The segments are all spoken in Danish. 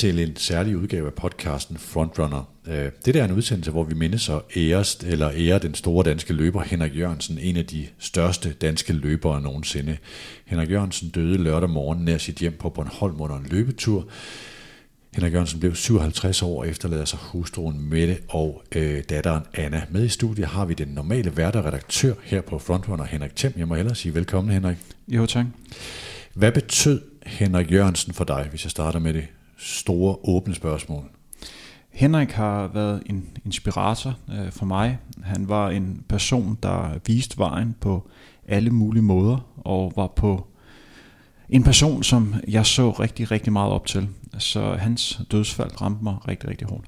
Til en særlig udgave af podcasten Frontrunner. Øh, det der er en udsendelse, hvor vi mindes og æres, eller ærer den store danske løber Henrik Jørgensen, en af de største danske løbere nogensinde. Henrik Jørgensen døde lørdag morgen nær sit hjem på Bornholm under en løbetur. Henrik Jørgensen blev 57 år og efterlader sig hustruen Mette og øh, datteren Anna. Med i studiet har vi den normale værter redaktør her på Frontrunner, Henrik Thiem. Jeg må hellere sige velkommen, Henrik. Jo, tak. Hvad betød Henrik Jørgensen for dig, hvis jeg starter med det store åbne spørgsmål? Henrik har været en inspirator øh, for mig. Han var en person, der viste vejen på alle mulige måder, og var på en person, som jeg så rigtig, rigtig meget op til. Så hans dødsfald ramte mig rigtig, rigtig hårdt.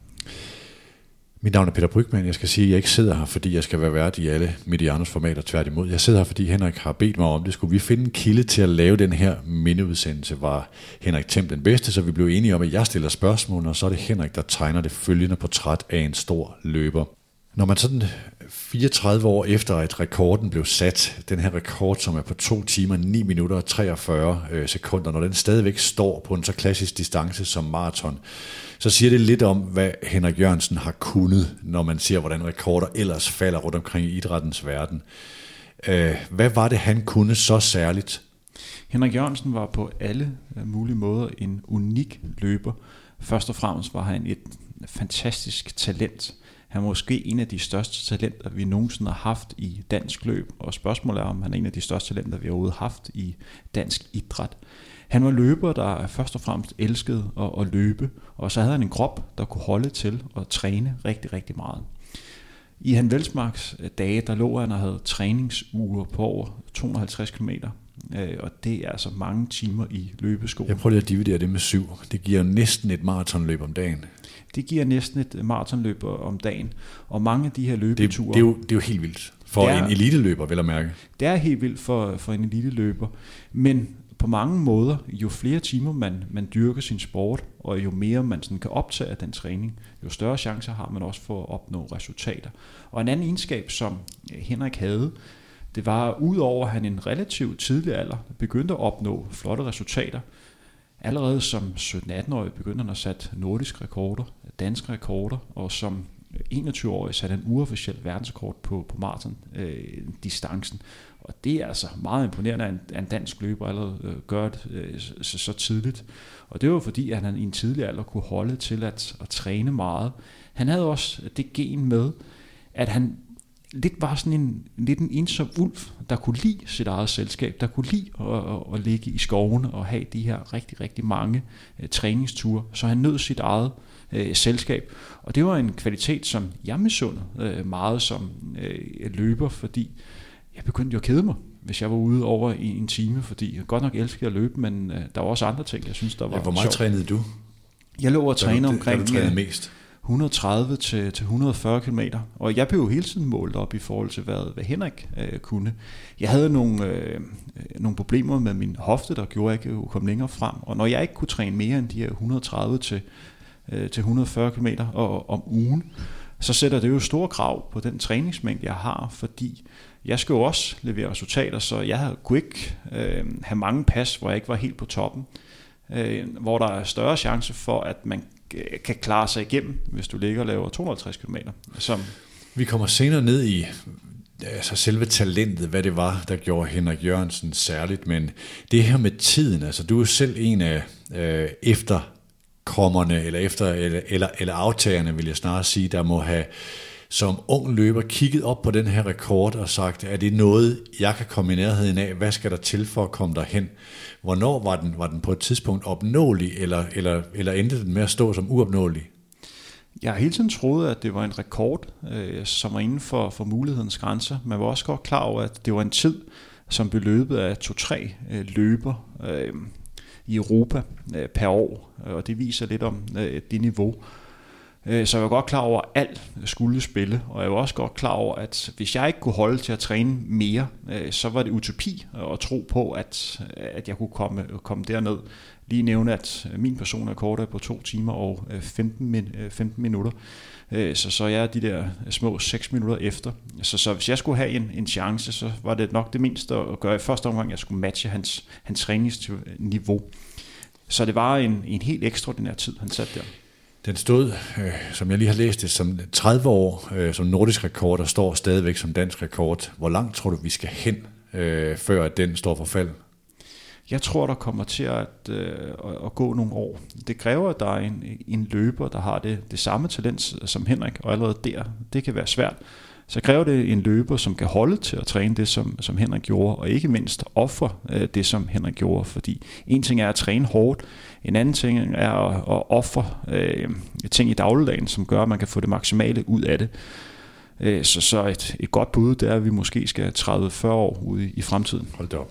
Mit navn er Peter Brygman. Jeg skal sige, at jeg ikke sidder her, fordi jeg skal være vært i alle Medianos formater tværtimod. Jeg sidder her, fordi Henrik har bedt mig om det. Skulle vi finde en kilde til at lave den her mindeudsendelse, var Henrik Temp den bedste, så vi blev enige om, at jeg stiller spørgsmål, og så er det Henrik, der tegner det følgende portræt af en stor løber. Når man sådan 34 år efter, at rekorden blev sat, den her rekord, som er på 2 timer, 9 minutter og 43 øh, sekunder, når den stadigvæk står på en så klassisk distance som maraton, så siger det lidt om, hvad Henrik Jørgensen har kunnet, når man ser, hvordan rekorder ellers falder rundt omkring i idrættens verden. Øh, hvad var det, han kunne så særligt? Henrik Jørgensen var på alle mulige måder en unik løber. Først og fremmest var han et fantastisk talent. Han er måske en af de største talenter, vi nogensinde har haft i dansk løb, og spørgsmålet er, om han er en af de største talenter, vi overhovedet har haft i dansk idræt. Han var løber, der først og fremmest elskede at, at løbe, og så havde han en krop, der kunne holde til at træne rigtig, rigtig meget. I han Velsmarks dage, der lå han og havde træningsuger på over 250 km, øh, og det er altså mange timer i løbesko. Jeg prøver lige at dividere det med syv. Det giver næsten et maratonløb om dagen. Det giver næsten et maratonløb om dagen, og mange af de her løbeture... Det, det, er, jo, det er jo helt vildt. For er, en eliteløber, vil jeg mærke. Det er helt vildt for, for en eliteløber. Men på mange måder, jo flere timer man, man dyrker sin sport, og jo mere man sådan kan optage af den træning, jo større chancer har man også for at opnå resultater. Og en anden egenskab, som øh, Henrik havde, det var udover at han i en relativt tidlig alder begyndte at opnå flotte resultater, allerede som 17-18-årig begyndte han at sætte nordiske rekorder, danske rekorder, og som 21-årig satte han uofficiel verdensrekord på, på maraton-distancen. Øh, og det er altså meget imponerende, at en, en dansk løber allerede øh, gør det øh, så, så tidligt. Og det var fordi, at han i en tidlig alder kunne holde til at, at træne meget. Han havde også det gen med, at han lidt var sådan en, lidt en ensom ulv, der kunne lide sit eget selskab, der kunne lide at, at, at ligge i skovene og have de her rigtig, rigtig mange uh, træningsture. Så han nød sit eget uh, selskab. Og det var en kvalitet, som jeg misundede uh, øh, meget som uh, løber, fordi jeg begyndte jo at kede mig, hvis jeg var ude over i en time, fordi jeg godt nok elskede at løbe, men uh, der var også andre ting, jeg synes, der var ja, Hvor meget sjovt. trænede du? Jeg lå og trænede omkring... du trænede mest? 130 til, til 140 km, og jeg blev jo hele tiden målt op i forhold til, hvad, hvad Henrik øh, kunne. Jeg havde nogle, øh, nogle problemer med min hofte, der gjorde, at jeg ikke kunne komme længere frem, og når jeg ikke kunne træne mere end de her 130 til, øh, til 140 km og, om ugen, så sætter det jo store krav på den træningsmængde, jeg har, fordi jeg skal jo også levere resultater, så jeg kunne ikke øh, have mange pas, hvor jeg ikke var helt på toppen, øh, hvor der er større chance for, at man øh, kan klare sig igennem, hvis du ligger og laver 250 km. Som Vi kommer senere ned i altså selve talentet, hvad det var, der gjorde Henrik Jørgensen særligt, men det her med tiden, altså du er selv en af øh, efterkommerne, eller, efter, eller, eller, eller aftagerne, vil jeg snart sige, der må have som ung løber kigget op på den her rekord og sagt, er det noget, jeg kan komme i nærheden af? Hvad skal der til for at komme derhen? Hvornår var den, var den på et tidspunkt opnåelig, eller, eller, eller endte den med at stå som uopnåelig? Jeg har hele tiden troet, at det var en rekord, øh, som var inden for, for mulighedens grænser. Man var også godt klar over, at det var en tid, som blev løbet af to-tre øh, løber øh, i Europa øh, per år, og det viser lidt om øh, det niveau. Øh, så jeg var godt klar over, at alt skulle spille, og jeg var også godt klar over, at hvis jeg ikke kunne holde til at træne mere, øh, så var det utopi at tro på, at, at jeg kunne komme, komme derned. Lige nævne, at min person er kortere på 2 timer og øh, 15, 15 øh, minutter, så, så jeg er de der små 6 minutter efter. Så, så hvis jeg skulle have en, en chance, så var det nok det mindste at gøre i første omgang, at jeg skulle matche hans, hans træningsniveau. Så det var en, en helt ekstraordinær tid, han satte der. Den stod, øh, som jeg lige har læst det, som 30 år øh, som nordisk rekord, og står stadigvæk som dansk rekord. Hvor langt tror du, vi skal hen, øh, før at den står for fald? Jeg tror, der kommer til at, øh, at gå nogle år. Det kræver, at der er en, en løber, der har det, det samme talent som Henrik, og allerede der, det kan være svært. Så kræver det en løber, som kan holde til at træne det, som, som Henrik gjorde, og ikke mindst ofre øh, det, som Henrik gjorde. Fordi en ting er at træne hårdt, en anden ting er at, at ofre øh, ting i dagligdagen, som gør, at man kan få det maksimale ud af det. Øh, så, så et, et godt bud, det er, at vi måske skal 30-40 år ude i, i fremtiden. Hold da op.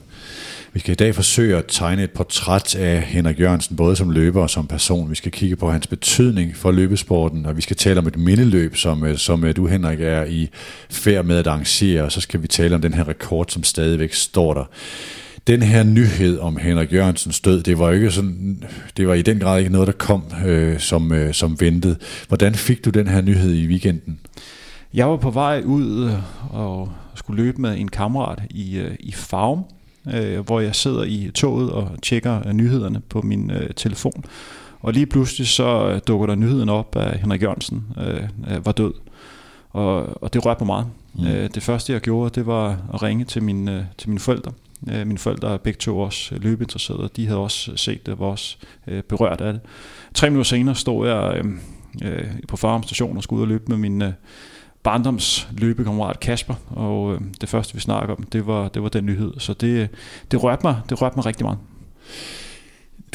Vi skal i dag forsøge at tegne et portræt af Henrik Jørgensen, både som løber og som person. Vi skal kigge på hans betydning for løbesporten, og vi skal tale om et mindeløb, som, øh, som øh, du, Henrik, er i færd med at arrangere, og så skal vi tale om den her rekord, som stadigvæk står der. Den her nyhed om Henrik Jørgensens død, det var ikke sådan, det var i den grad ikke noget, der kom øh, som, øh, som ventet. Hvordan fik du den her nyhed i weekenden? Jeg var på vej ud øh, og skulle løbe med en kammerat i, i Farum, øh, hvor jeg sidder i toget og tjekker nyhederne på min øh, telefon. Og lige pludselig så dukker der nyheden op, at Henrik Jørgensen øh, var død. Og, og det rørte mig meget. Mm. Øh, det første jeg gjorde, det var at ringe til, min, øh, til mine forældre. Øh, mine forældre er begge to også løbeinteresserede, de havde også set det, var også øh, berørt af det. Tre minutter senere stod jeg øh, øh, på Farum station og skulle ud og løbe med min, øh, barndoms løbekammerat Kasper, og øh, det første vi snakker om, det var, det var den nyhed. Så det, det, rørte mig, det rørte mig rigtig meget.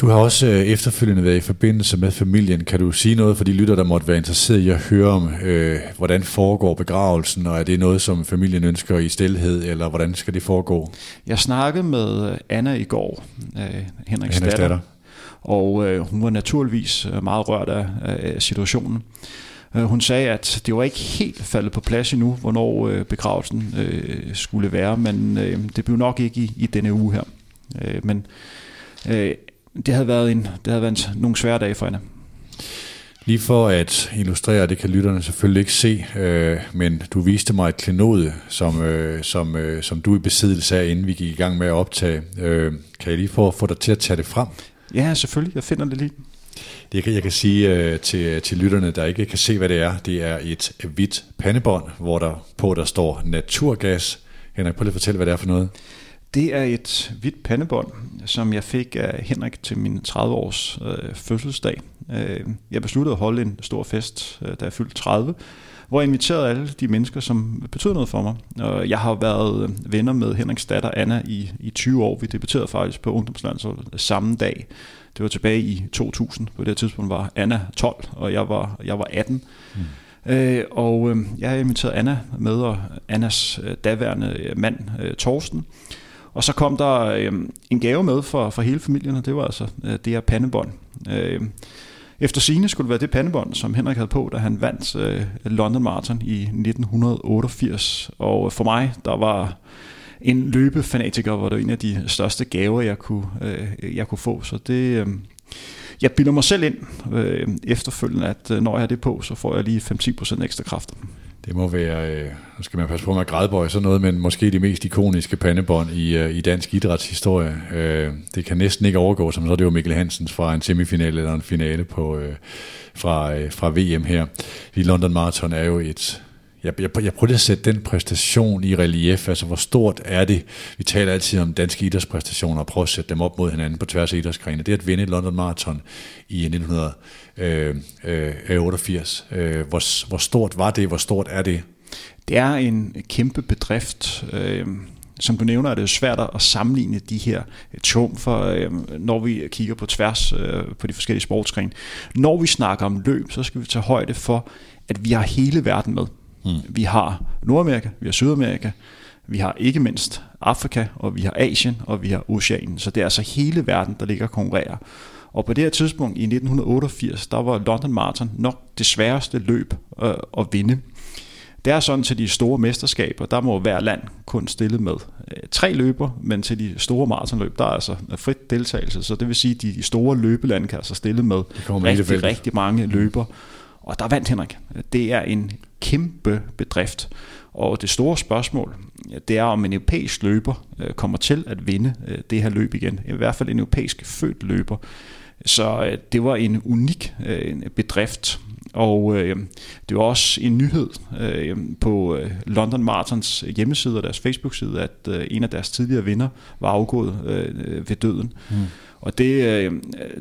Du har også øh, efterfølgende været i forbindelse med familien. Kan du sige noget for de lytter, der måtte være interesseret i at høre om, øh, hvordan foregår begravelsen, og er det noget, som familien ønsker i stillhed, eller hvordan skal det foregå? Jeg snakkede med øh, Anna i går, øh, datter, datter, og øh, hun var naturligvis øh, meget rørt af, af situationen. Øh, hun sagde, at det var ikke helt faldet på plads endnu, hvornår øh, begravelsen øh, skulle være, men det blev nok ikke i, i denne uge her. men det havde været, en, det havde været en, nogle svære dage for hende. Lige for at illustrere, det kan lytterne selvfølgelig ikke se, øh, men du viste mig et klenode, som, øh, som, øh, som du i besiddelse af, inden vi gik i gang med at optage. Øh, kan jeg lige få, få dig til at tage det frem? Ja, selvfølgelig. Jeg finder det lige. Det, jeg kan sige øh, til, til lytterne, der ikke kan se, hvad det er, det er et hvidt pandebånd, hvor der på der står naturgas. Henrik, prøv lige at fortælle, hvad det er for noget. Det er et hvidt pandebånd, som jeg fik af Henrik til min 30-års øh, fødselsdag. Øh, jeg besluttede at holde en stor fest, øh, da jeg fyldte 30, hvor jeg inviterede alle de mennesker, som betød noget for mig. Og jeg har været øh, venner med Henriks datter Anna i, i 20 år. Vi debuterede faktisk på ungdomslandsholdet samme dag. Det var tilbage i 2000. På det tidspunkt var Anna 12, og jeg var, jeg var 18. Mm. Øh, og øh, jeg har inviteret Anna med, og Annas øh, daværende øh, mand, øh, Torsten. Og så kom der øh, en gave med for, for hele familien, og det var altså øh, det her pandebånd. Øh, efter sine skulle det være det pandebånd, som Henrik havde på, da han vandt øh, London Marathon i 1988. Og for mig, der var en løbefanatiker, hvor det en af de største gaver, jeg kunne, øh, jeg kunne få. Så det, øh, jeg bilder mig selv ind øh, efterfølgende, at øh, når jeg har det på, så får jeg lige 5-10% ekstra kræfter. Det må være, øh, nu skal man passe på med at grædbøje sådan noget, men måske de mest ikoniske pandebånd i, øh, i dansk idrætshistorie. Øh, det kan næsten ikke overgå, som så det var Mikkel Hansens fra en semifinale eller en finale på, øh, fra, øh, fra VM her. I London Marathon er jo et, jeg, jeg, jeg prøver at sætte den præstation i relief, altså hvor stort er det? Vi taler altid om danske idrætspræstationer og prøver at sætte dem op mod hinanden på tværs af idrætsgrene. Det at vinde London Marathon i 1988, øh, øh, øh, øh, hvor, hvor stort var det? Hvor stort er det? Det er en kæmpe bedrift. Øh som du nævner, er det jo svært at sammenligne de her øh, triumfer, øh, når vi kigger på tværs øh, på de forskellige sportsgrene. Når vi snakker om løb, så skal vi tage højde for, at vi har hele verden med. Mm. Vi har Nordamerika, vi har Sydamerika, vi har ikke mindst Afrika, og vi har Asien, og vi har Oceanien. Så det er altså hele verden, der ligger og konkurrerer. Og på det her tidspunkt i 1988, der var London Marathon nok det sværeste løb øh, at vinde. Det er sådan til de store mesterskaber, der må hver land kun stille med øh, tre løber, men til de store maratonløb, der er altså frit deltagelse, så det vil sige, at de store løbelande kan altså stille med rigtig, rigtig mange løber. Og der vandt Henrik. Det er en kæmpe bedrift. Og det store spørgsmål, det er om en europæisk løber øh, kommer til at vinde øh, det her løb igen. I hvert fald en europæisk født løber. Så øh, det var en unik bedrift, og øh, det var også en nyhed øh, på London Martins hjemmeside og deres Facebook-side, at øh, en af deres tidligere vinder var afgået øh, ved døden. Mm. Og det, øh,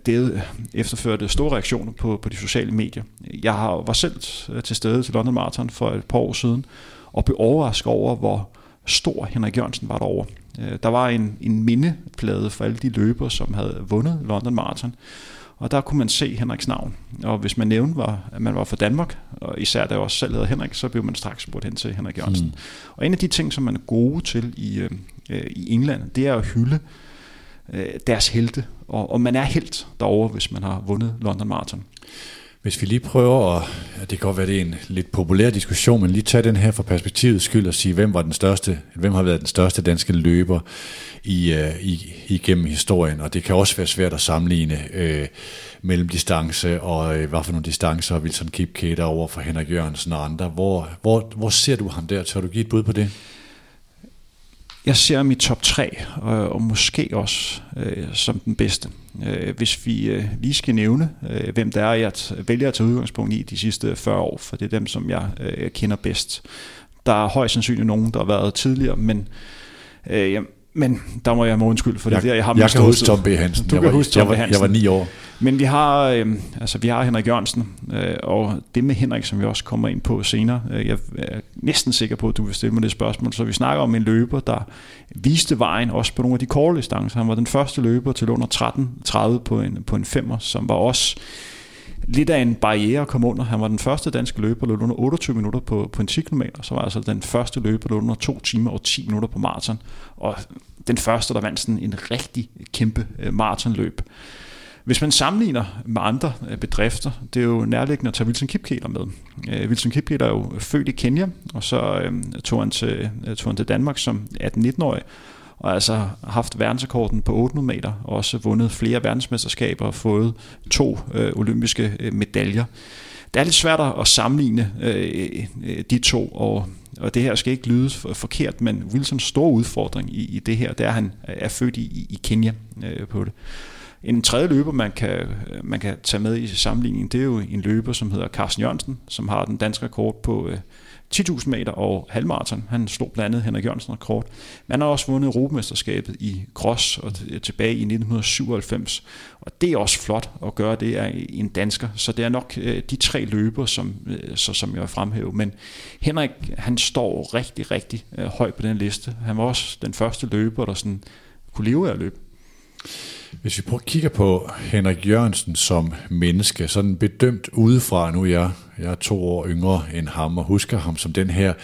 det efterførte store reaktioner på, på de sociale medier. Jeg var selv til stede til London Marathon for et par år siden, og blev overrasket over, hvor stor Henrik Jørgensen var derovre. Øh, der var en, en mindeplade for alle de løbere, som havde vundet London Marathon. Og der kunne man se Henriks navn. Og hvis man nævnte, var, at man var fra Danmark, og især da jeg også selv hedder Henrik, så blev man straks spurgt hen til Henrik Jørgensen. Mm. Og en af de ting, som man er gode til i, øh, i England, det er at hylde øh, Øh, deres helte. Og, og man er helt derovre, hvis man har vundet London Marathon. Hvis vi lige prøver at, det kan godt være, det er en lidt populær diskussion, men lige tage den her fra perspektivet skyld og sige, hvem var den største, hvem har været den største danske løber i, uh, i, igennem historien, og det kan også være svært at sammenligne uh, mellem distance og uh, hvad for nogle distancer Wilson Kipketer over for Henrik Jørgensen og andre. Hvor, hvor, hvor ser du ham der? Tør du give et bud på det? Jeg ser i top 3, og, og måske også øh, som den bedste. Øh, hvis vi øh, lige skal nævne, øh, hvem der er, jeg vælger at tage udgangspunkt i de sidste 40 år, for det er dem, som jeg øh, kender bedst. Der er højst sandsynligt nogen, der har været tidligere, men øh, men der må jeg må undskylde, for det jeg, er jeg har Jeg kan huske Tom B. Hansen. Du jeg kan var, huske Tom jeg var, B. Hansen. Jeg var ni år. Men vi har, øh, altså, vi har Henrik Jørgensen, øh, og det med Henrik, som vi også kommer ind på senere. Øh, jeg er næsten sikker på, at du vil stille mig det spørgsmål. Så vi snakker om en løber, der viste vejen også på nogle af de korte distancer. Han var den første løber til under 13.30 på en, på en femmer, som var også lidt af en barriere at komme under. Han var den første danske løber, der løb under 28 minutter på, på en 10 km, så var altså den første løber, der løb under 2 timer og 10 minutter på maraton, og den første, der vandt sådan en rigtig kæmpe øh, maratonløb. Hvis man sammenligner med andre øh, bedrifter, det er jo nærliggende at tage Wilson Kipketer med. Øh, Wilson Kipketer er jo født i Kenya, og så øh, tog, han til, øh, tog han til Danmark som 18-19-årig, og altså haft verdensrekorden på 800 meter, og også vundet flere verdensmesterskaber og fået to øh, olympiske øh, medaljer. Det er lidt svært at sammenligne øh, øh, de to, og, og det her skal ikke lyde forkert, men Wilsons store udfordring i, i det her, det er, at han er født i, i Kenya øh, på det. En tredje løber, man kan, man kan tage med i sammenligningen, det er jo en løber, som hedder Carsten Jørgensen, som har den danske rekord på øh, 10.000 meter og halvmarathon. Han slog blandt andet Henrik Jørgensen rekord. Men han har også vundet Europamesterskabet i cross og tilbage i 1997. Og det er også flot at gøre det af en dansker. Så det er nok øh, de tre løber, som, øh, så, som jeg vil fremhæve. Men Henrik, han står rigtig, rigtig øh, højt på den liste. Han var også den første løber, der sådan kunne leve af at løbe. Hvis vi prøver at kigge på Henrik Jørgensen som menneske, sådan bedømt udefra, nu er jeg, jeg er to år yngre end ham, og husker ham som den her,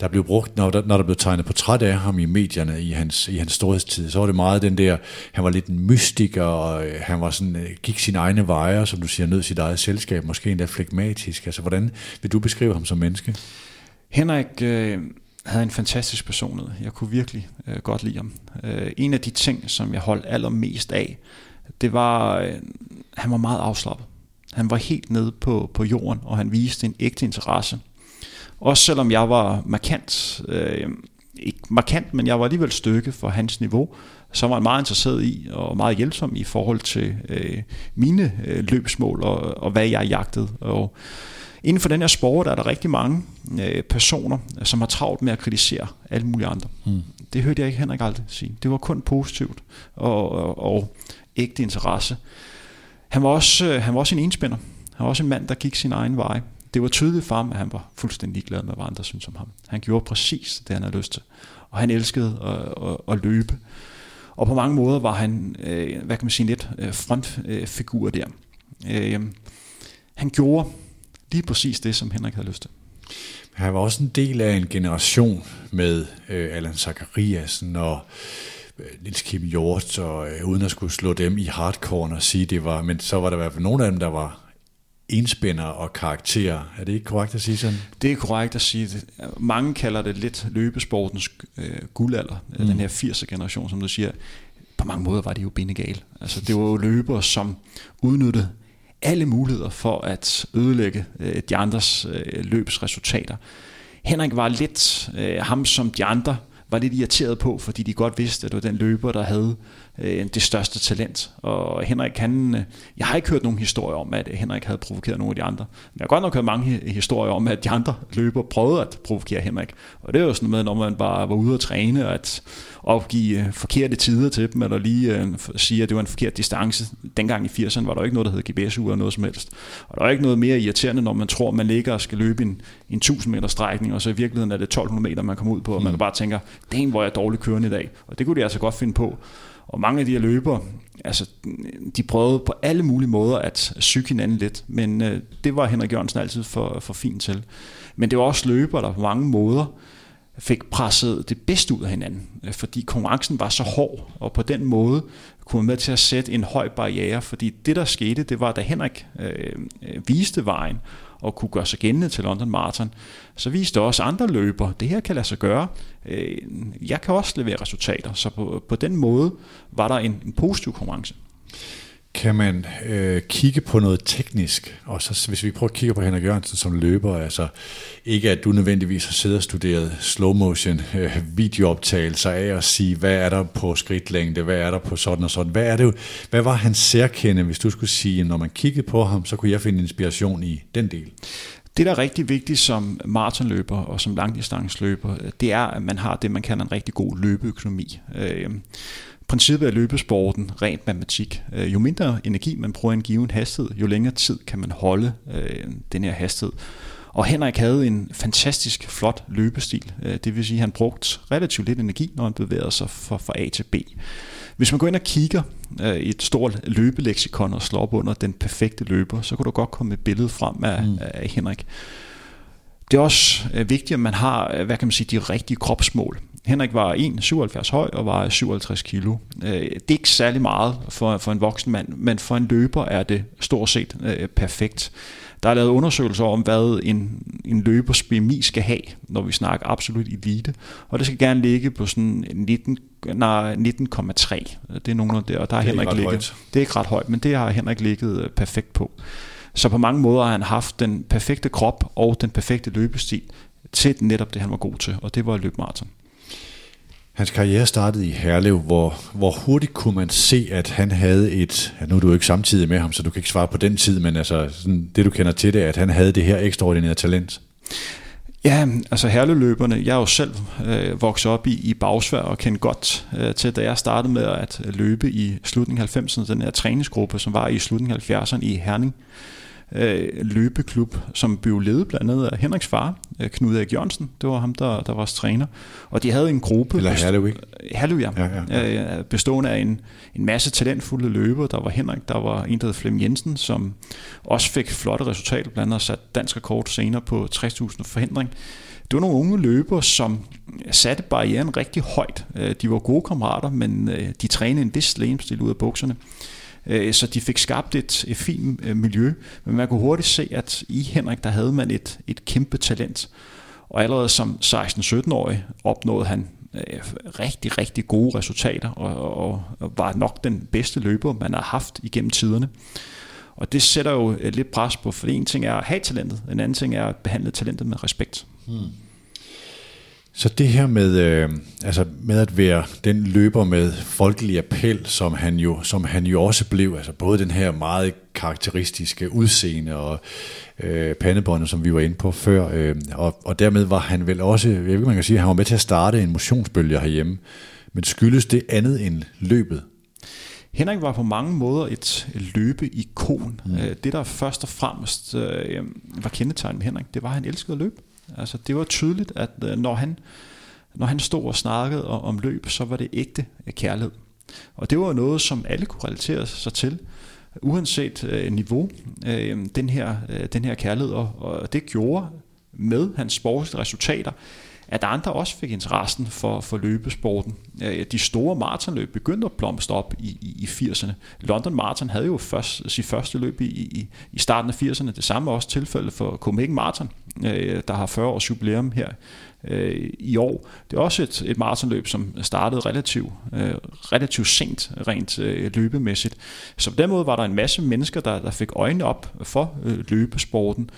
der blev brugt, når der, når der blev tegnet portræt af ham i medierne i hans, i hans storhedstid, så var det meget den der, han var lidt en mystiker, og øh, han var sådan, øh, gik sine egne veje, som du siger, nød sit eget selskab, måske endda flegmatisk. Altså, hvordan vil du beskrive ham som menneske? Henrik, øh havde en fantastisk personlighed. Jeg kunne virkelig øh, godt lide ham. Øh, en af de ting, som jeg holdt allermest af, det var, øh, han var meget afslappet. Han var helt nede på, på jorden, og han viste en ægte interesse. Også selvom jeg var markant, øh, ikke markant, men jeg var alligevel stykke for hans niveau, så var han meget interesseret i, og meget hjælpsom i forhold til øh, mine øh, løbsmål, og, og hvad jeg jagtede. Og Inden for den her sport er der rigtig mange øh, personer, som har travlt med at kritisere alle mulige andre. Mm. Det hørte jeg ikke Henrik aldrig sige. Det var kun positivt og, og, og ægte interesse. Han var, også, øh, han var også en enspænder. Han var også en mand, der gik sin egen vej. Det var tydeligt for ham, at han var fuldstændig glad med, hvad andre synes om ham. Han gjorde præcis det, han havde lyst til. Og han elskede at, at, at løbe. Og på mange måder var han, øh, hvad kan man sige, lidt øh, frontfigur der. Øh, han gjorde lige præcis det, som Henrik havde lyst til. Han var også en del af en generation med øh, Allan Zachariasen og øh, Nils Kim Hjort, og øh, uden at skulle slå dem i hardcore og sige det var, men så var der i hvert fald nogle af dem, der var enspænder og karakterer. Er det ikke korrekt at sige sådan? Det er korrekt at sige det. Mange kalder det lidt løbesportens øh, guldalder, mm. den her 80'er generation, som du siger. På mange måder var det jo bindegale. Altså, det var jo løbere, som udnyttede alle muligheder for at ødelægge øh, de andres øh, løbsresultater. Henrik var lidt øh, ham, som de andre var lidt irriteret på, fordi de godt vidste, at det var den løber, der havde øh, det største talent. Og Henrik, han, øh, jeg har ikke hørt nogen historier om, at Henrik havde provokeret nogle af de andre. Men jeg har godt nok hørt mange historier om, at de andre løber prøvede at provokere Henrik. Og det er jo sådan noget, når man bare var ude at træne, at opgive øh, forkerte tider til dem, eller lige øh, sige, at det var en forkert distance. Dengang i 80'erne var der ikke noget, der hed GPS-ure eller noget som helst. Og der er ikke noget mere irriterende, når man tror, man ligger og skal løbe en, en 1000 meter strækning, og så i virkeligheden er det 1200 meter, man kommer ud på, og man mm. bare tænker, det er en, hvor jeg er dårligt kørende i dag. Og det kunne de altså godt finde på. Og mange af de her løbere, altså, de prøvede på alle mulige måder at syge hinanden lidt, men øh, det var Henrik Jørgensen altid for, for fin til. Men det var også løbere, der på mange måder fik presset det bedste ud af hinanden, øh, fordi konkurrencen var så hård, og på den måde kunne man med til at sætte en høj barriere, fordi det der skete, det var, da Henrik øh, øh viste vejen, og kunne gøre sig gældende til London Marathon, så viste også andre løber, det her kan lade sig gøre. Øh, jeg kan også levere resultater, så på, på den måde var der en, en positiv konkurrence. Kan man øh, kigge på noget teknisk, og så hvis vi prøver at kigge på Henrik Jørgensen som løber, altså ikke at du nødvendigvis har siddet og studeret slow motion øh, videooptagelser af at sige, hvad er der på skridtlængde, hvad er der på sådan og sådan, hvad, er det, hvad var hans særkende, hvis du skulle sige, når man kiggede på ham, så kunne jeg finde inspiration i den del? Det, der er rigtig vigtigt som maratonløber og som langdistansløber, det er, at man har det, man kalder en rigtig god løbeøkonomi. Øh, Øh, princippet af løbesporten, rent matematik. Øh, jo mindre energi man bruger en given hastighed, jo længere tid kan man holde øh, den her hastighed. Og Henrik havde en fantastisk flot løbestil. Øh, det vil sige, at han brugte relativt lidt energi, når han bevægede sig fra, fra A til B. Hvis man går ind og kigger i et stort løbeleksikon og slår op under den perfekte løber, så kunne du godt komme et billede frem af, mm. af Henrik. Det er også vigtigt, at man har hvad kan man sige, de rigtige kropsmål. Henrik var 1,77 høj og var 57 kilo. Øh, det er ikke særlig meget for, for en voksen mand, men for en løber er det stort set øh, perfekt. Der er lavet undersøgelser om, hvad en, en løbers BMI skal have, når vi snakker absolut elite. Og det skal gerne ligge på sådan 19, 19,3. Det er nogenlunde der, og der har Henrik ligget. Højt. Det er ikke ret højt, men det har Henrik ligget øh, perfekt på. Så på mange måder har han haft den perfekte krop og den perfekte løbestil til netop det, han var god til, og det var at løbe maraton. Hans karriere startede i Herlev, hvor, hvor hurtigt kunne man se, at han havde et, ja, nu er du jo ikke samtidig med ham, så du kan ikke svare på den tid, men altså sådan, det du kender til det, at han havde det her ekstraordinære talent. Ja, altså herleløberne, jeg er jo selv øh, vokset op i, i Bagsvær og kendte godt øh, til, da jeg startede med at løbe i slutningen af 90'erne, den her træningsgruppe, som var i slutningen af 70'erne i Herning øh, løbeklub, som blev ledet blandt andet af Henriks far, øh, Knud Erik Jørgensen. Det var ham, der, der var træner. Og de havde en gruppe... Eller ikke? Herlev, ja. ja, ja, ja. Øh, bestående af en, en masse talentfulde løbere. Der var Henrik, der var en, der hed Flem Jensen, som også fik flotte resultater, blandt andet sat dansk rekord senere på 60.000 forhindring. Det var nogle unge løbere, som satte barrieren rigtig højt. Øh, de var gode kammerater, men øh, de trænede en vis stil ud af bukserne. Øh, så de fik skabt et, et fint øh, miljø, men man kunne hurtigt se, at i Henrik, der havde man et, et kæmpe talent. Og allerede som 16-17-årig opnåede han øh, rigtig, rigtig gode resultater, og, og, og var nok den bedste løber, man har haft igennem tiderne. Og det sætter jo øh, lidt pres på, for en ting er at have talentet, en anden ting er at behandle talentet med respekt. Hmm. Så det her med, øh, altså med at være den løber med folkelig appel, som han, jo, som han jo også blev, altså både den her meget karakteristiske udseende og øh, pandebåndet, som vi var inde på før, øh, og, og dermed var han vel også, jeg ved man kan sige, han var med til at starte en motionsbølge herhjemme, men skyldes det andet end løbet? Henrik var på mange måder et løbeikon. Mm. Øh, det, der først og fremmest øh, var kendetegnet med Henrik, det var, at han elskede at løbe. Altså, det var tydeligt, at øh, når han, når han stod og snakkede om løb, så var det ægte øh, kærlighed. Og det var noget, som alle kunne relatere sig til, uanset øh, niveau, øh, den, her, øh, den her kærlighed. Og, og det gjorde med hans sportslige resultater, at andre også fik interessen for, for løbesporten. Øh, de store maratonløb begyndte at blomstre op i, i, i 80'erne. London Marathon havde jo først, sit første løb i, i, i starten af 80'erne. Det samme også tilfældet for Copenhagen Marathon, øh, der har 40 års jubilæum her øh, i år. Det er også et, et maratonløb, som startede relativt, øh, relativt sent rent øh, løbemæssigt. Så på den måde var der en masse mennesker, der, der fik øjnene op for øh, løbesporten.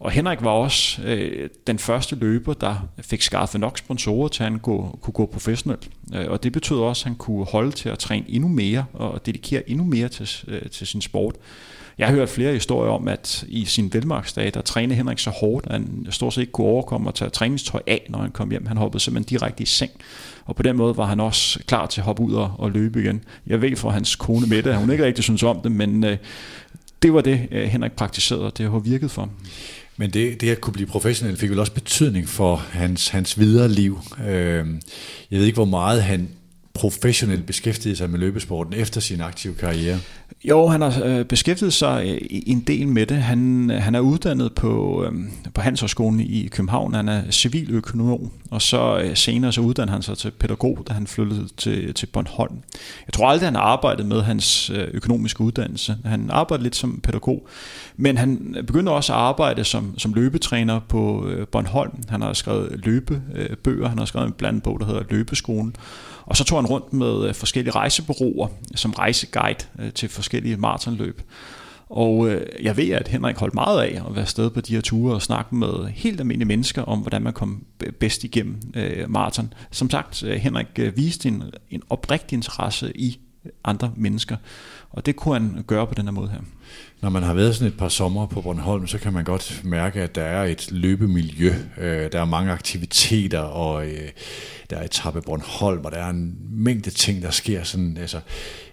Og Henrik var også øh, den første løber, der fik skaffet nok sponsorer til, at han gå, kunne gå professionelt. Øh, og det betød også, at han kunne holde til at træne endnu mere og dedikere endnu mere til, øh, til sin sport. Jeg har hørt flere historier om, at i sin velmarksdag, der trænede Henrik så hårdt, at han stort set ikke kunne overkomme at tage træningstøj af, når han kom hjem. Han hoppede simpelthen direkte i seng. Og på den måde var han også klar til at hoppe ud og, og løbe igen. Jeg ved fra hans kone Mette, at hun ikke rigtig synes om det, men øh, det var det, øh, Henrik praktiserede, og det har virket for ham. Men det, det at kunne blive professionel fik vel også betydning for hans, hans videre liv. Øh, jeg ved ikke, hvor meget han professionelt beskæftiget sig med løbesporten efter sin aktive karriere. Jo, han har øh, beskæftiget sig øh, en del med det. Han, øh, han er uddannet på, øh, på Handelshøjskolen i København. Han er civiløkonom, og så øh, senere så uddannede han sig til pædagog, da han flyttede til, til Bornholm. Jeg tror aldrig, han har arbejdet med hans øh, økonomiske uddannelse. Han arbejdede lidt som pædagog, men han begyndte også at arbejde som, som løbetræner på øh, Bornholm. Han har skrevet løbebøger, han har skrevet en blandet bog, der hedder Løbeskolen. Og så tog han rundt med øh, forskellige rejsebureauer som rejseguide øh, til forskellige maratonløb. Og øh, jeg ved, at Henrik holdt meget af at være sted på de her ture og snakke med helt almindelige mennesker om, hvordan man kom bedst igennem øh, maraton. Som sagt, øh, Henrik viste en, en oprigtig interesse i andre mennesker, og det kunne han gøre på den her måde her. Når man har været sådan et par sommer på Bornholm, så kan man godt mærke, at der er et løbemiljø. Øh, der er mange aktiviteter, og øh, der er et etape Bornholm, og der er en mængde ting, der sker. Sådan, altså,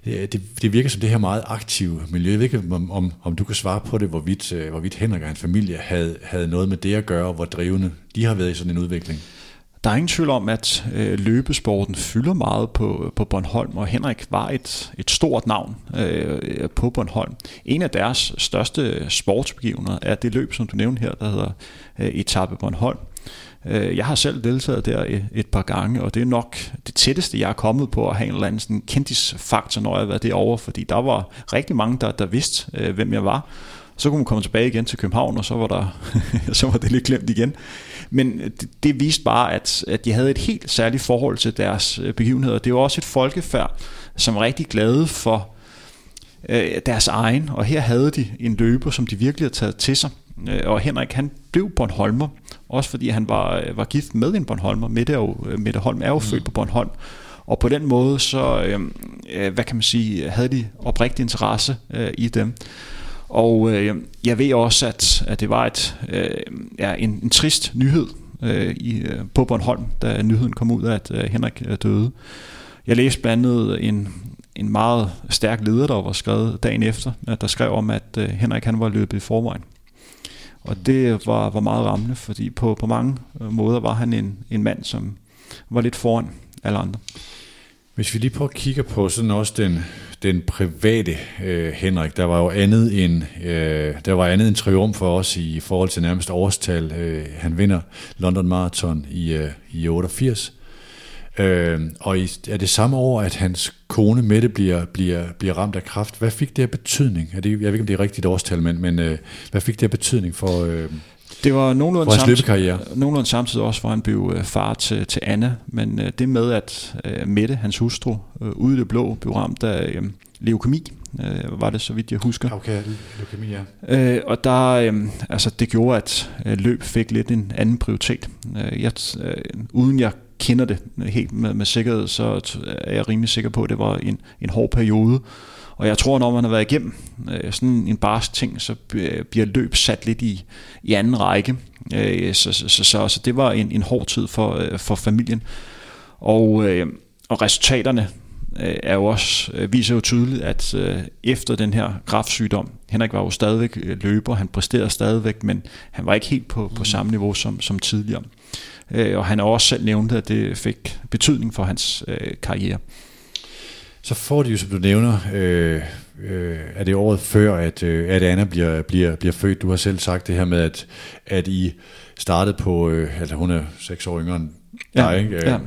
øh, det, det virker som det her meget aktive miljø. Jeg ved ikke, om, om, om du kan svare på det, hvorvidt, hvorvidt Henrik og hans familie havde, havde noget med det at gøre, og hvor drivende de har været i sådan en udvikling. Der er ingen tvivl om, at øh, løbesporten fylder meget på, på Bornholm, og Henrik var et, et stort navn øh, på Bornholm. En af deres største sportsbegivenheder er det løb, som du nævnte her, der hedder øh, Etape Bornholm. Øh, jeg har selv deltaget der et par gange, og det er nok det tætteste, jeg er kommet på at have en eller anden sådan kendtisfaktor, når jeg har været derovre, fordi der var rigtig mange, der, der vidste, øh, hvem jeg var. Så kunne man komme tilbage igen til København, og så var, der, så var det lidt glemt igen. Men det, det viste bare, at, at de havde et helt særligt forhold til deres øh, begivenheder. Det var også et folkefærd, som var rigtig glade for øh, deres egen, og her havde de en løber, som de virkelig havde taget til sig. Øh, og Henrik, han blev Bornholmer, også fordi han var, var gift med en Bornholmer. Mette, er jo, Mette Holm er jo mm. født på Bornholm. Og på den måde, så, øh, hvad kan man sige, havde de oprigtig interesse øh, i dem. Og øh, jeg ved også, at, at det var et, øh, ja, en, en trist nyhed øh, i, øh, på Bornholm, da nyheden kom ud af, at øh, Henrik øh, døde. Jeg læste blandt andet en, en meget stærk leder, der var skrevet dagen efter, at der skrev om, at øh, Henrik han var løbet i forvejen. Og det var, var meget rammende, fordi på, på mange øh, måder var han en, en mand, som var lidt foran alle andre. Hvis vi lige prøver at kigge på sådan også den, den private øh, Henrik, der var jo andet en, øh, der var andet en triumf for os i forhold til nærmest årstal. Øh, han vinder London Marathon i, øh, i 88, Øh, og i, er det samme år, at hans kone Mette bliver, bliver, bliver ramt af kraft. Hvad fik det af betydning? Er det, jeg ved ikke, om det er rigtigt årstal, men, men øh, hvad fik det af betydning for, øh, det var nogenlunde, samtidig, nogenlunde samtidig også, hvor han blev øh, far til, til Anne. Men øh, det med, at øh, Mette, hans hustru, øh, ude i det blå, blev ramt af øh, leukemi, øh, var det så vidt jeg husker. Okay, leukemi, ja. Øh, og der, øh, altså, det gjorde, at øh, løb fik lidt en anden prioritet. Øh, jeg, øh, uden jeg kender det helt med, med sikkerhed, så er jeg rimelig sikker på, at det var en, en hård periode. Og jeg tror, når man har været igennem øh, sådan en barsk ting, så bliver løb sat lidt i, i anden række. Øh, så, så, så, så, så det var en, en hård tid for, øh, for familien. Og, øh, og resultaterne øh, er jo også, øh, viser jo tydeligt, at øh, efter den her kraftsygdom, Henrik var jo stadigvæk øh, løber, han præsterede stadigvæk, men han var ikke helt på, på samme niveau som, som tidligere. Øh, og han har også selv nævnt, at det fik betydning for hans øh, karriere. Så får de jo, som du nævner, øh, øh, er det året før, at, øh, at Anna bliver, bliver, bliver født. Du har selv sagt det her med, at, at I startede på, øh, altså hun er seks år yngre end dig, ja, ikke?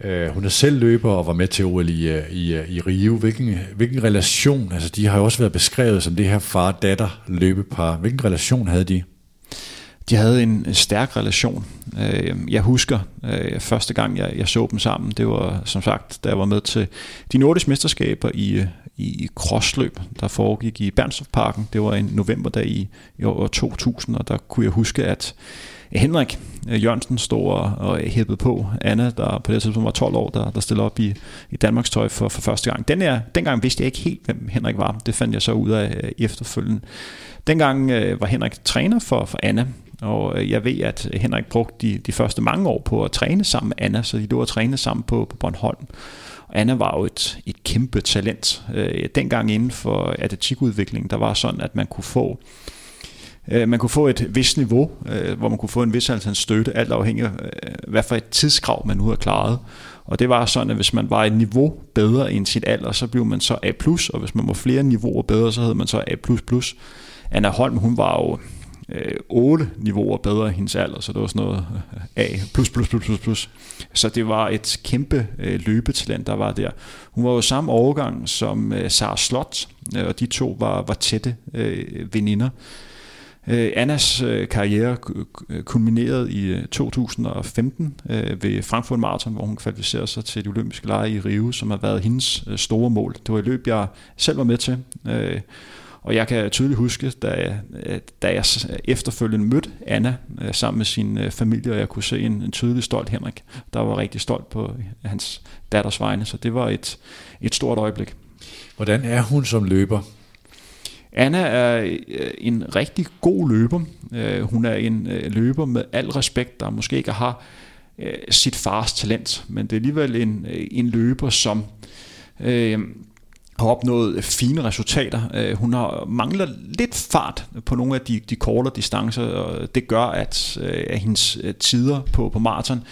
Ja. Øh, hun er selv løber og var med til OL i, øh, i, øh, i Rio. Hvilken, hvilken relation, altså de har jo også været beskrevet som det her far-datter løbepar. Hvilken relation havde de? De havde en øh, stærk relation. Øh, jeg husker øh, første gang, jeg, jeg så dem sammen, det var som sagt, da jeg var med til de nordiske mesterskaber i, i crossløb, der foregik i Bernstorffparken. Det var en novemberdag i, i år 2000, og der kunne jeg huske, at Henrik Jørgensen stod og hæppede på Anna, der på det tidspunkt var 12 år, der, der stillede op i, i Danmarks tøj for, for første gang. Den her, dengang vidste jeg ikke helt, hvem Henrik var. Det fandt jeg så ud af efterfølgende. Dengang øh, var Henrik træner for, for Anna, og øh, jeg ved, at Henrik brugte de, de første mange år på at træne sammen med Anna, så de lå og træne sammen på, på Bornholm. Anna var jo et, et kæmpe talent. Øh, dengang inden for atletikudvikling, der var sådan, at man kunne få øh, man kunne få et vis niveau, øh, hvor man kunne få en vis altså antal støtte, alt afhængig af, øh, hvad for et tidskrav man nu havde klaret. Og det var sådan, at hvis man var et niveau bedre end sit alder, så blev man så A+, og hvis man var flere niveauer bedre, så hed man så A++. Anna Holm, hun var jo øh, 8 niveauer bedre end hendes alder, så det var sådan noget øh, A+++++. Plus, plus, plus, plus, plus. Så det var et kæmpe øh, løbetalent, der var der. Hun var jo samme årgang som øh, Sara Slot, øh, og de to var, var tætte øh, veninder. Øh, Annas øh, karriere kulminerede i 2015 øh, ved Frankfurt Marathon, hvor hun kvalificerede sig til de olympiske lege i Rio, som har været hendes store mål. Det var et løb, jeg selv var med til. Og jeg kan tydeligt huske, da jeg, da jeg efterfølgende mødte Anna sammen med sin familie, og jeg kunne se en, en tydelig stolt Henrik, der var rigtig stolt på hans datters vegne. Så det var et, et stort øjeblik. Hvordan er hun som løber? Anna er øh, en rigtig god løber. Øh, hun er en øh, løber med al respekt, der måske ikke har sit fars talent, men det er alligevel en, en løber, som øh, har opnået øh, fine resultater. Øh, hun har mangler lidt fart på nogle af de, de kortere distancer, og det gør, at, øh, at hendes tider på, på maraton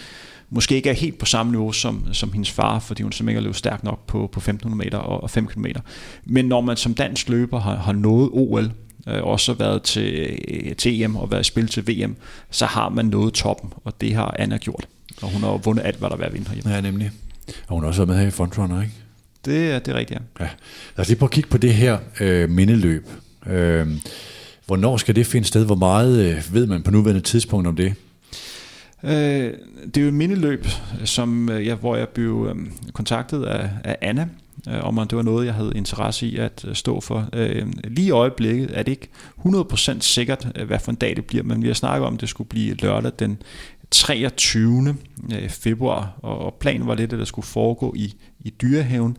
måske ikke er helt på samme niveau som, som hendes far, fordi hun simpelthen ikke har løbet stærkt nok på, på 1500 meter og, og 5 km. Men når man som dansk løber har, har nået OL, øh, også været til, til EM og været i spil til VM, så har man nået toppen, og det har Anna gjort. Og hun har vundet alt, hvad der er ved at vinde herhjemme. Ja, nemlig. Og hun har også været med her i Frontrunner, ikke? Det, er, det er rigtigt, ja. ja. Lad os lige prøve at kigge på det her øh, mindeløb. Øh, hvornår skal det finde sted? Hvor meget øh, ved man på nuværende tidspunkt om det? Øh, det er jo et mindeløb, som, øh, ja, hvor jeg blev øh, kontaktet af, af Anna, øh, om at det var noget, jeg havde interesse i at øh, stå for. Øh, lige i øjeblikket er det ikke 100% sikkert, øh, hvad for en dag det bliver, men vi har snakket om, at det skulle blive lørdag den 23. februar, og planen var lidt, at det skulle foregå i, i dyrehaven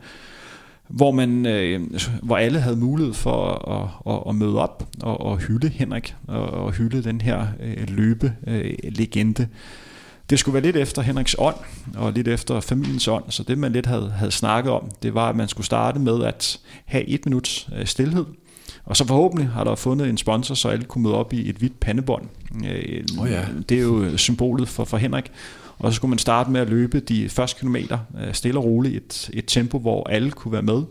hvor man, øh, hvor alle havde mulighed for at, at, at møde op og, og hylde Henrik og, og hylde den her øh, løbe øh, legende. Det skulle være lidt efter Henriks ånd og lidt efter familiens ånd, så det man lidt havde, havde snakket om, det var, at man skulle starte med at have et minuts øh, stillhed, og så forhåbentlig har der fundet en sponsor, så alle kunne møde op i et hvidt pandebånd. Øh, oh ja. Det er jo symbolet for, for Henrik. Og så skulle man starte med at løbe de første kilometer øh, stille og roligt, et, et tempo, hvor alle kunne være med.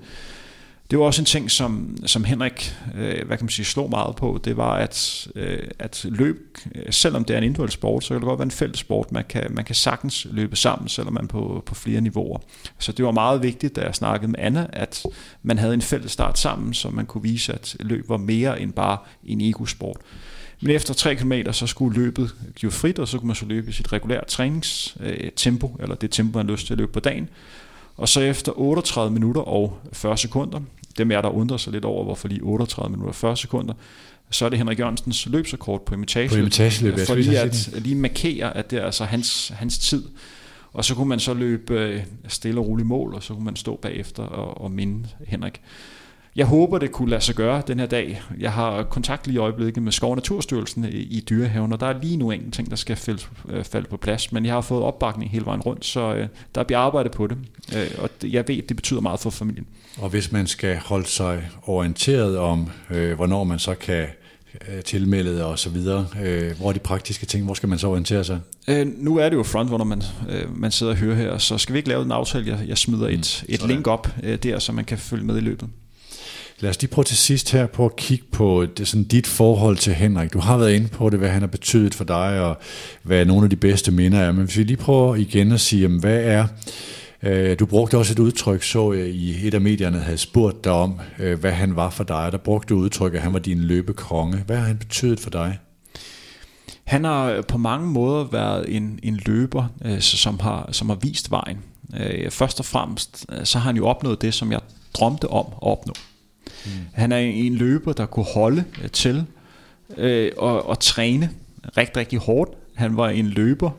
Det var også en ting, som, som Henrik øh, hvad kan man sige, slog meget på, det var, at, øh, at løb, øh, selvom det er en individuel sport, så kan det godt være en fælles sport. Man kan, man kan sagtens løbe sammen, selvom man på, på flere niveauer. Så det var meget vigtigt, da jeg snakkede med Anna, at man havde en fælles start sammen, så man kunne vise, at løb var mere end bare en ego-sport. Men efter 3 km, så skulle løbet give frit, og så kunne man så løbe i sit regulære træningstempo, øh, eller det tempo, man har lyst til at løbe på dagen. Og så efter 38 minutter og 40 sekunder, dem er der undrer sig lidt over, hvorfor lige 38 minutter og 40 sekunder, så er det Henrik Jørgensens løbsrekord på imitage. På imitage For lige at lige markere, at det er altså hans, hans tid. Og så kunne man så løbe øh, stille og roligt mål, og så kunne man stå bagefter og, og minde Henrik. Jeg håber, det kunne lade sig gøre den her dag. Jeg har kontakt lige i øjeblikket med Skov Naturstyrelsen i, Dyrehaven, og der er lige nu en ting, der skal falde, øh, falde på plads, men jeg har fået opbakning hele vejen rundt, så øh, der bliver arbejdet på det, øh, og jeg ved, det betyder meget for familien. Og hvis man skal holde sig orienteret om, hvornår man så kan tilmelde og så videre. Hvor er de praktiske ting? Hvor skal man så orientere sig? Øh, nu er det jo frontrunner, man, øh, man sidder og hører her, så skal vi ikke lave en aftale? Jeg, jeg smider et, mm, et link op øh, der, så man kan følge med i løbet. Lad os lige prøve til sidst her på at kigge på det, sådan dit forhold til Henrik. Du har været inde på det, hvad han har betydet for dig, og hvad nogle af de bedste minder er. Men hvis vi lige prøver igen at sige, jamen, hvad er... Øh, du brugte også et udtryk, så jeg i et af medierne havde spurgt dig om, øh, hvad han var for dig. Der brugte du udtryk, at han var din løbekonge. Hvad har han betydet for dig? Han har øh, på mange måder været en, en løber, øh, som, har, som har vist vejen. Øh, først og fremmest, øh, så har han jo opnået det, som jeg drømte om at opnå. Mm. Han er en løber, der kunne holde øh, til øh, og, og træne rigtig, rigtig hårdt. Han var en løber,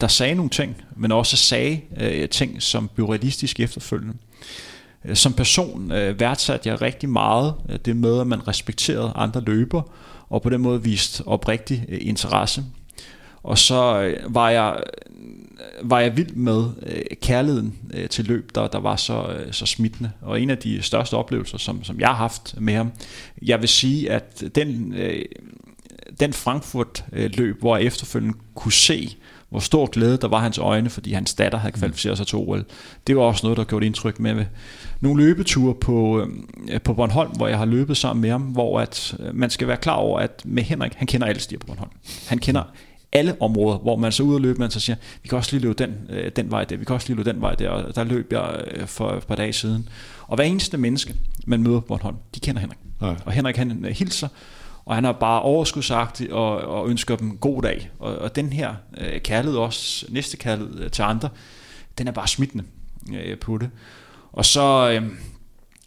der sagde nogle ting, men også sagde øh, ting, som byrealistisk efterfølgende. Øh, som person øh, værdsatte jeg rigtig meget øh, det med, at man respekterede andre løber, og på den måde viste oprigtig øh, interesse. Og så øh, var jeg var jeg vild med øh, kærligheden øh, til løb, der, der var så, øh, så smittende. Og en af de største oplevelser, som, som jeg har haft med ham, jeg vil sige, at den, øh, den Frankfurt-løb, hvor jeg efterfølgende kunne se, hvor stor glæde der var hans øjne, fordi hans datter havde kvalificeret sig til OL. Det var også noget, der gjorde indtryk med, nogle løbeture på, øh, på Bornholm, hvor jeg har løbet sammen med ham, hvor at, øh, man skal være klar over, at med Henrik, han kender alle stier på Bornholm. Han kender alle områder, hvor man så ud og løbe, man så siger, vi kan også lige løbe den, øh, den vej der, vi kan også lige løbe den vej der, og der løb jeg øh, for et par dage siden. Og hver eneste menneske, man møder på Bornholm, de kender Henrik. Nej. Og Henrik han øh, hilser, og han har bare overskudsagtig og, og ønsker dem god dag. Og, og den her øh, kærlighed også, næste kærlighed til andre, den er bare smittende øh, på det. Og så, øh,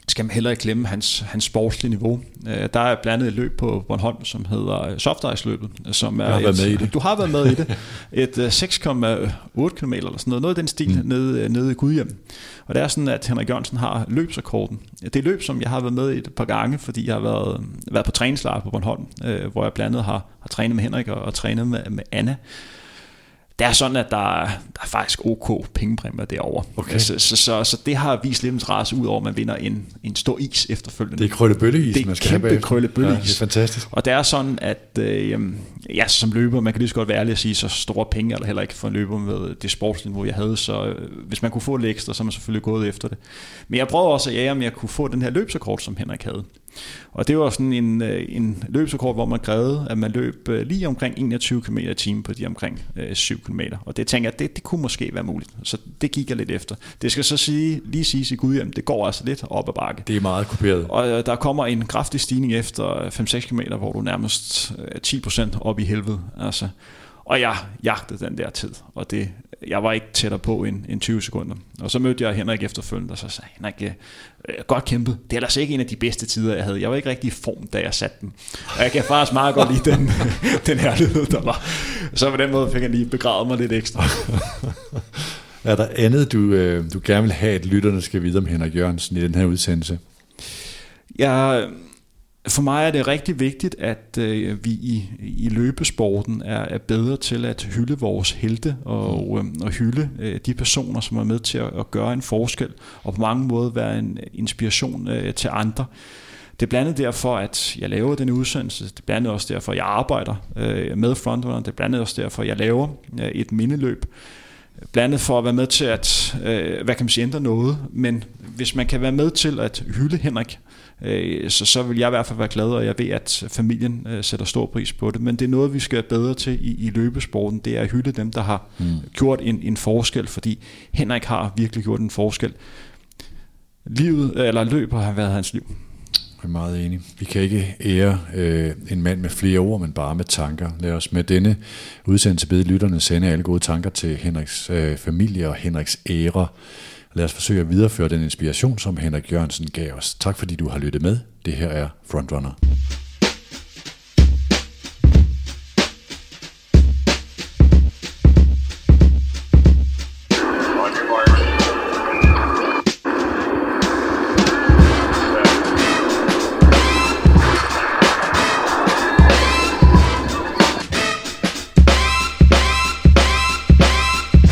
skal man heller ikke glemme hans, hans sportslige niveau. Øh, der er blandt andet et løb på Bornholm, som hedder Soft Ice løbet, som er jeg har et, været med i det. Du har været med i det. Et 6,8 km eller sådan noget, noget af den stil mm. nede, nede i Gudhjem. Og det er sådan, at Henrik Jørgensen har løbsrekorden. Det er løb, som jeg har været med i et par gange, fordi jeg har været, været på træningslejr på Bornholm, øh, hvor jeg blandt andet har, har trænet med Henrik og, og trænet med, med Anna det er sådan, at der, der er faktisk ok pengepræmier derovre. Okay. Så, så, så, så det har vist lidt interesse ud over, at man vinder en, en stor is efterfølgende. Det er krøllebølleis, det er man skal kæmpe have krøllebølleis. Ja, det er fantastisk. Og det er sådan, at øh, ja, som løber, man kan lige så godt være ærlig at sige, så store penge eller heller ikke for en løber med det sportsniveau, jeg havde. Så øh, hvis man kunne få lidt ekstra, så er man selvfølgelig gået efter det. Men jeg prøvede også at jage, om jeg kunne få den her løbsrekord, som Henrik havde. Og det var sådan en, øh, en løbsrekord, hvor man krævede, at man løb øh, lige omkring 21 km i timen på de omkring 7 km. Og det tænker jeg, det, det kunne måske være muligt. Så det gik jeg lidt efter. Det skal så sige, lige sige i Gudhjem, det går altså lidt op ad bakke. Det er meget kopieret. Og der kommer en kraftig stigning efter 5-6 km, hvor du nærmest er 10% op i helvede. Altså, og jeg jagtede den der tid, og det, jeg var ikke tættere på end, end 20 sekunder. Og så mødte jeg Henrik efterfølgende, og så sagde Henrik, øh, godt kæmpet. Det er ellers ikke en af de bedste tider, jeg havde. Jeg var ikke rigtig i form, da jeg satte den. Og jeg kan faktisk meget godt lide den, den herlighed, der var. Så på den måde fik jeg lige begravet mig lidt ekstra. er der andet, du, øh, du gerne vil have, at lytterne skal vide om Henrik Jørgensen i den her udsendelse? Jeg for mig er det rigtig vigtigt, at øh, vi i, i løbesporten er, er bedre til at hylde vores helte og, øh, og hylde øh, de personer, som er med til at, at gøre en forskel og på mange måder være en inspiration øh, til andre. Det er blandt andet derfor, at jeg laver den udsendelse. Det er blandt andet også derfor, at jeg arbejder øh, med Frontrunner. Det er blandt andet også derfor, at jeg laver øh, et mindeløb. Blandt andet for at være med til at, øh, hvad kan man sige, ændre noget. Men hvis man kan være med til at hylde Henrik, øh, så, så vil jeg i hvert fald være glad, og jeg ved, at familien øh, sætter stor pris på det. Men det er noget, vi skal være bedre til i, i løbesporten, det er at hylde dem, der har mm. gjort en, en forskel, fordi Henrik har virkelig gjort en forskel. Livet, eller løber har været hans liv. Jeg er meget enig. Vi kan ikke ære øh, en mand med flere ord, men bare med tanker. Lad os med denne udsendelse bede lytterne sende alle gode tanker til Henriks øh, familie og Henriks ære. Lad os forsøge at videreføre den inspiration, som Henrik Jørgensen gav os. Tak fordi du har lyttet med. Det her er Frontrunner.